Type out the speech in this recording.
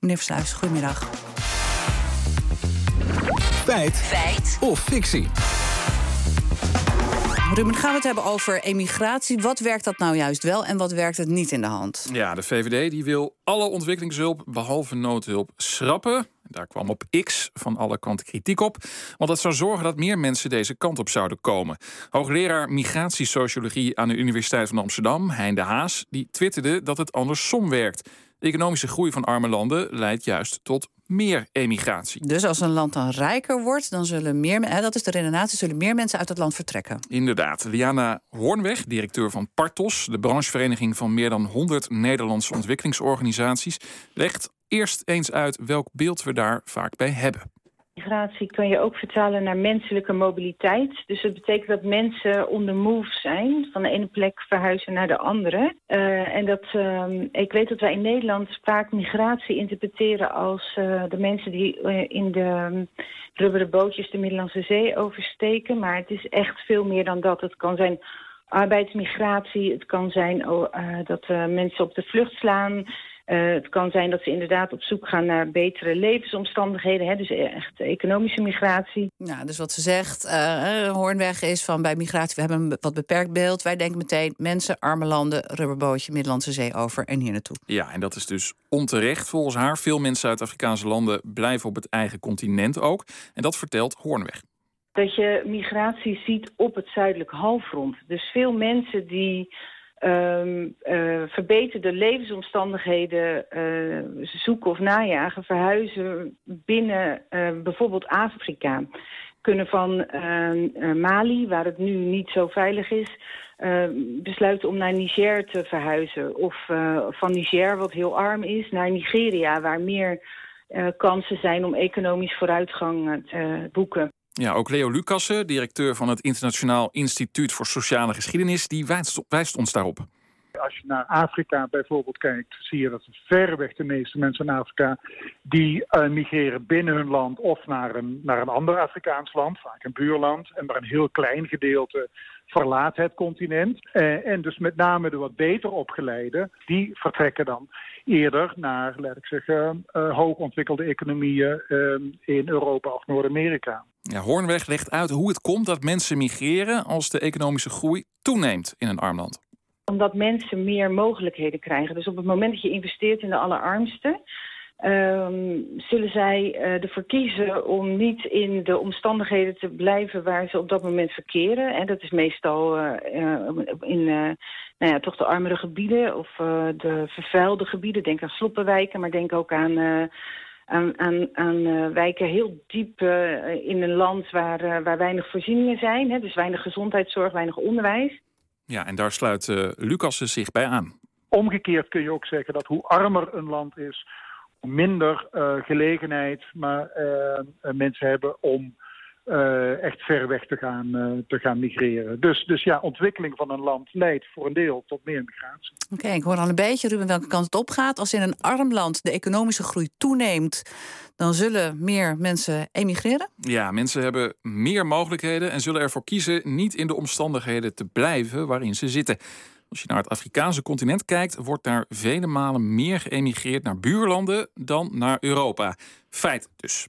Meneer Versluis, goedemiddag. Feit. Feit. Of fictie. Ruben, gaan we het hebben over emigratie. Wat werkt dat nou juist wel en wat werkt het niet in de hand? Ja, de VVD die wil alle ontwikkelingshulp behalve noodhulp schrappen. Daar kwam op X van alle kanten kritiek op. Want dat zou zorgen dat meer mensen deze kant op zouden komen. Hoogleraar migratiesociologie aan de Universiteit van Amsterdam, Hein de Haas, die twitterde dat het andersom werkt. De economische groei van arme landen leidt juist tot meer emigratie. Dus als een land dan rijker wordt, dan zullen meer, hè, dat is de redenatie, zullen meer mensen uit het land vertrekken. Inderdaad. Liana Hoornweg, directeur van Partos, de branchevereniging van meer dan 100 Nederlandse ontwikkelingsorganisaties, legt eerst eens uit welk beeld we daar vaak bij hebben. Migratie kan je ook vertalen naar menselijke mobiliteit. Dus dat betekent dat mensen on the move zijn, van de ene plek verhuizen naar de andere. Uh, en dat, uh, ik weet dat wij in Nederland vaak migratie interpreteren als uh, de mensen die in de rubberen bootjes de Middellandse Zee oversteken. Maar het is echt veel meer dan dat. Het kan zijn arbeidsmigratie, het kan zijn oh, dat mensen op de vlucht slaan. Uh, het kan zijn dat ze inderdaad op zoek gaan naar betere levensomstandigheden. Hè, dus echt economische migratie. Ja, dus wat ze zegt, uh, Hoornweg is van bij migratie... we hebben een wat beperkt beeld. Wij denken meteen mensen, arme landen, rubberbootje... Middellandse Zee over en hier naartoe. Ja, en dat is dus onterecht volgens haar. Veel mensen uit Afrikaanse landen blijven op het eigen continent ook. En dat vertelt Hoornweg. Dat je migratie ziet op het zuidelijk halfrond. Dus veel mensen die um, uh, verbeterde levensomstandigheden uh, zoeken of najagen, verhuizen binnen uh, bijvoorbeeld Afrika. Kunnen van Mali, waar het nu niet zo veilig is, besluiten om naar Niger te verhuizen. Of van Niger, wat heel arm is, naar Nigeria, waar meer kansen zijn om economisch vooruitgang te boeken. Ja, ook Leo Lucassen, directeur van het Internationaal Instituut voor Sociale Geschiedenis, die wijst, wijst ons daarop. Als je naar Afrika bijvoorbeeld kijkt, zie je dat verreweg de meeste mensen in Afrika die uh, migreren binnen hun land of naar een, naar een ander Afrikaans land, vaak een buurland, en maar een heel klein gedeelte verlaat het continent. Uh, en dus met name de wat beter opgeleide, die vertrekken dan eerder naar, laat ik zeggen, uh, hoogontwikkelde economieën in Europa of Noord-Amerika. Ja, Hoornweg legt uit hoe het komt dat mensen migreren als de economische groei toeneemt in een arm land omdat mensen meer mogelijkheden krijgen. Dus op het moment dat je investeert in de allerarmsten... Um, zullen zij uh, ervoor kiezen om niet in de omstandigheden te blijven waar ze op dat moment verkeren. En dat is meestal uh, in nou ja, toch de armere gebieden of de vervuilde gebieden. Denk aan sloppenwijken, maar denk ook aan, aan, aan, aan wijken heel diep in een land waar, waar weinig voorzieningen zijn. Hè, dus weinig gezondheidszorg, weinig onderwijs. Ja, en daar sluit uh, Lucas zich bij aan. Omgekeerd kun je ook zeggen dat hoe armer een land is, hoe minder uh, gelegenheid maar, uh, mensen hebben om uh, echt ver weg te gaan, uh, te gaan migreren. Dus, dus ja, ontwikkeling van een land leidt voor een deel tot meer migratie. Oké, ik hoor al een beetje, Ruben, welke kant het op gaat. Als in een arm land de economische groei toeneemt... dan zullen meer mensen emigreren? Ja, mensen hebben meer mogelijkheden... en zullen ervoor kiezen niet in de omstandigheden te blijven waarin ze zitten. Als je naar het Afrikaanse continent kijkt, wordt daar vele malen meer geëmigreerd naar buurlanden dan naar Europa. Feit dus.